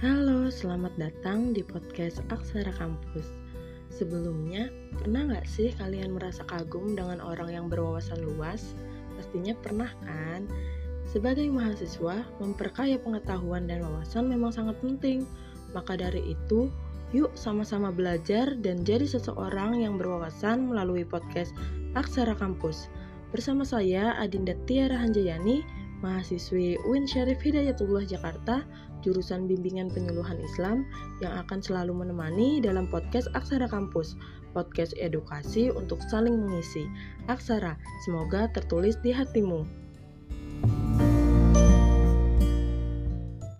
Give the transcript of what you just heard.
Halo, selamat datang di podcast Aksara Kampus. Sebelumnya, pernah nggak sih kalian merasa kagum dengan orang yang berwawasan luas? Pastinya pernah kan? Sebagai mahasiswa, memperkaya pengetahuan dan wawasan memang sangat penting. Maka dari itu, yuk sama-sama belajar dan jadi seseorang yang berwawasan melalui podcast Aksara Kampus. Bersama saya, Adinda Tiara Hanjayani, mahasiswi UIN Syarif Hidayatullah Jakarta, jurusan bimbingan penyuluhan Islam yang akan selalu menemani dalam podcast Aksara Kampus, podcast edukasi untuk saling mengisi. Aksara, semoga tertulis di hatimu.